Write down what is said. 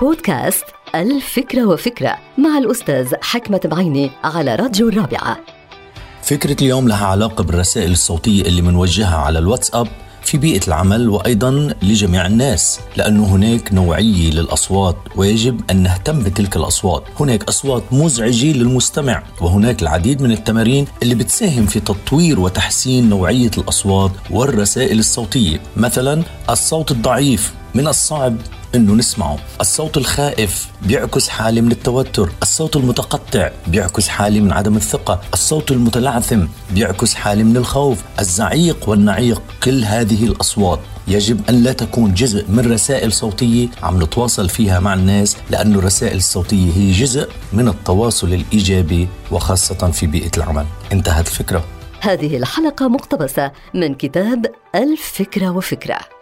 بودكاست الفكرة وفكرة مع الأستاذ حكمة بعيني على راديو الرابعة. فكرة اليوم لها علاقة بالرسائل الصوتية اللي منوجهها على الواتساب في بيئة العمل وأيضا لجميع الناس لأنه هناك نوعية للأصوات ويجب أن نهتم بتلك الأصوات. هناك أصوات مزعجة للمستمع وهناك العديد من التمارين اللي بتساهم في تطوير وتحسين نوعية الأصوات والرسائل الصوتية. مثلا الصوت الضعيف من الصعب إنه نسمعه. الصوت الخائف بيعكس حالة من التوتر. الصوت المتقطع بيعكس حالة من عدم الثقة. الصوت المتلعثم بيعكس حالة من الخوف. الزعيق والنعيق كل هذه الأصوات يجب أن لا تكون جزء من رسائل صوتية عم نتواصل فيها مع الناس لأن الرسائل الصوتية هي جزء من التواصل الإيجابي وخاصة في بيئة العمل. انتهت الفكرة. هذه الحلقة مقتبسة من كتاب الفكرة وفكرة.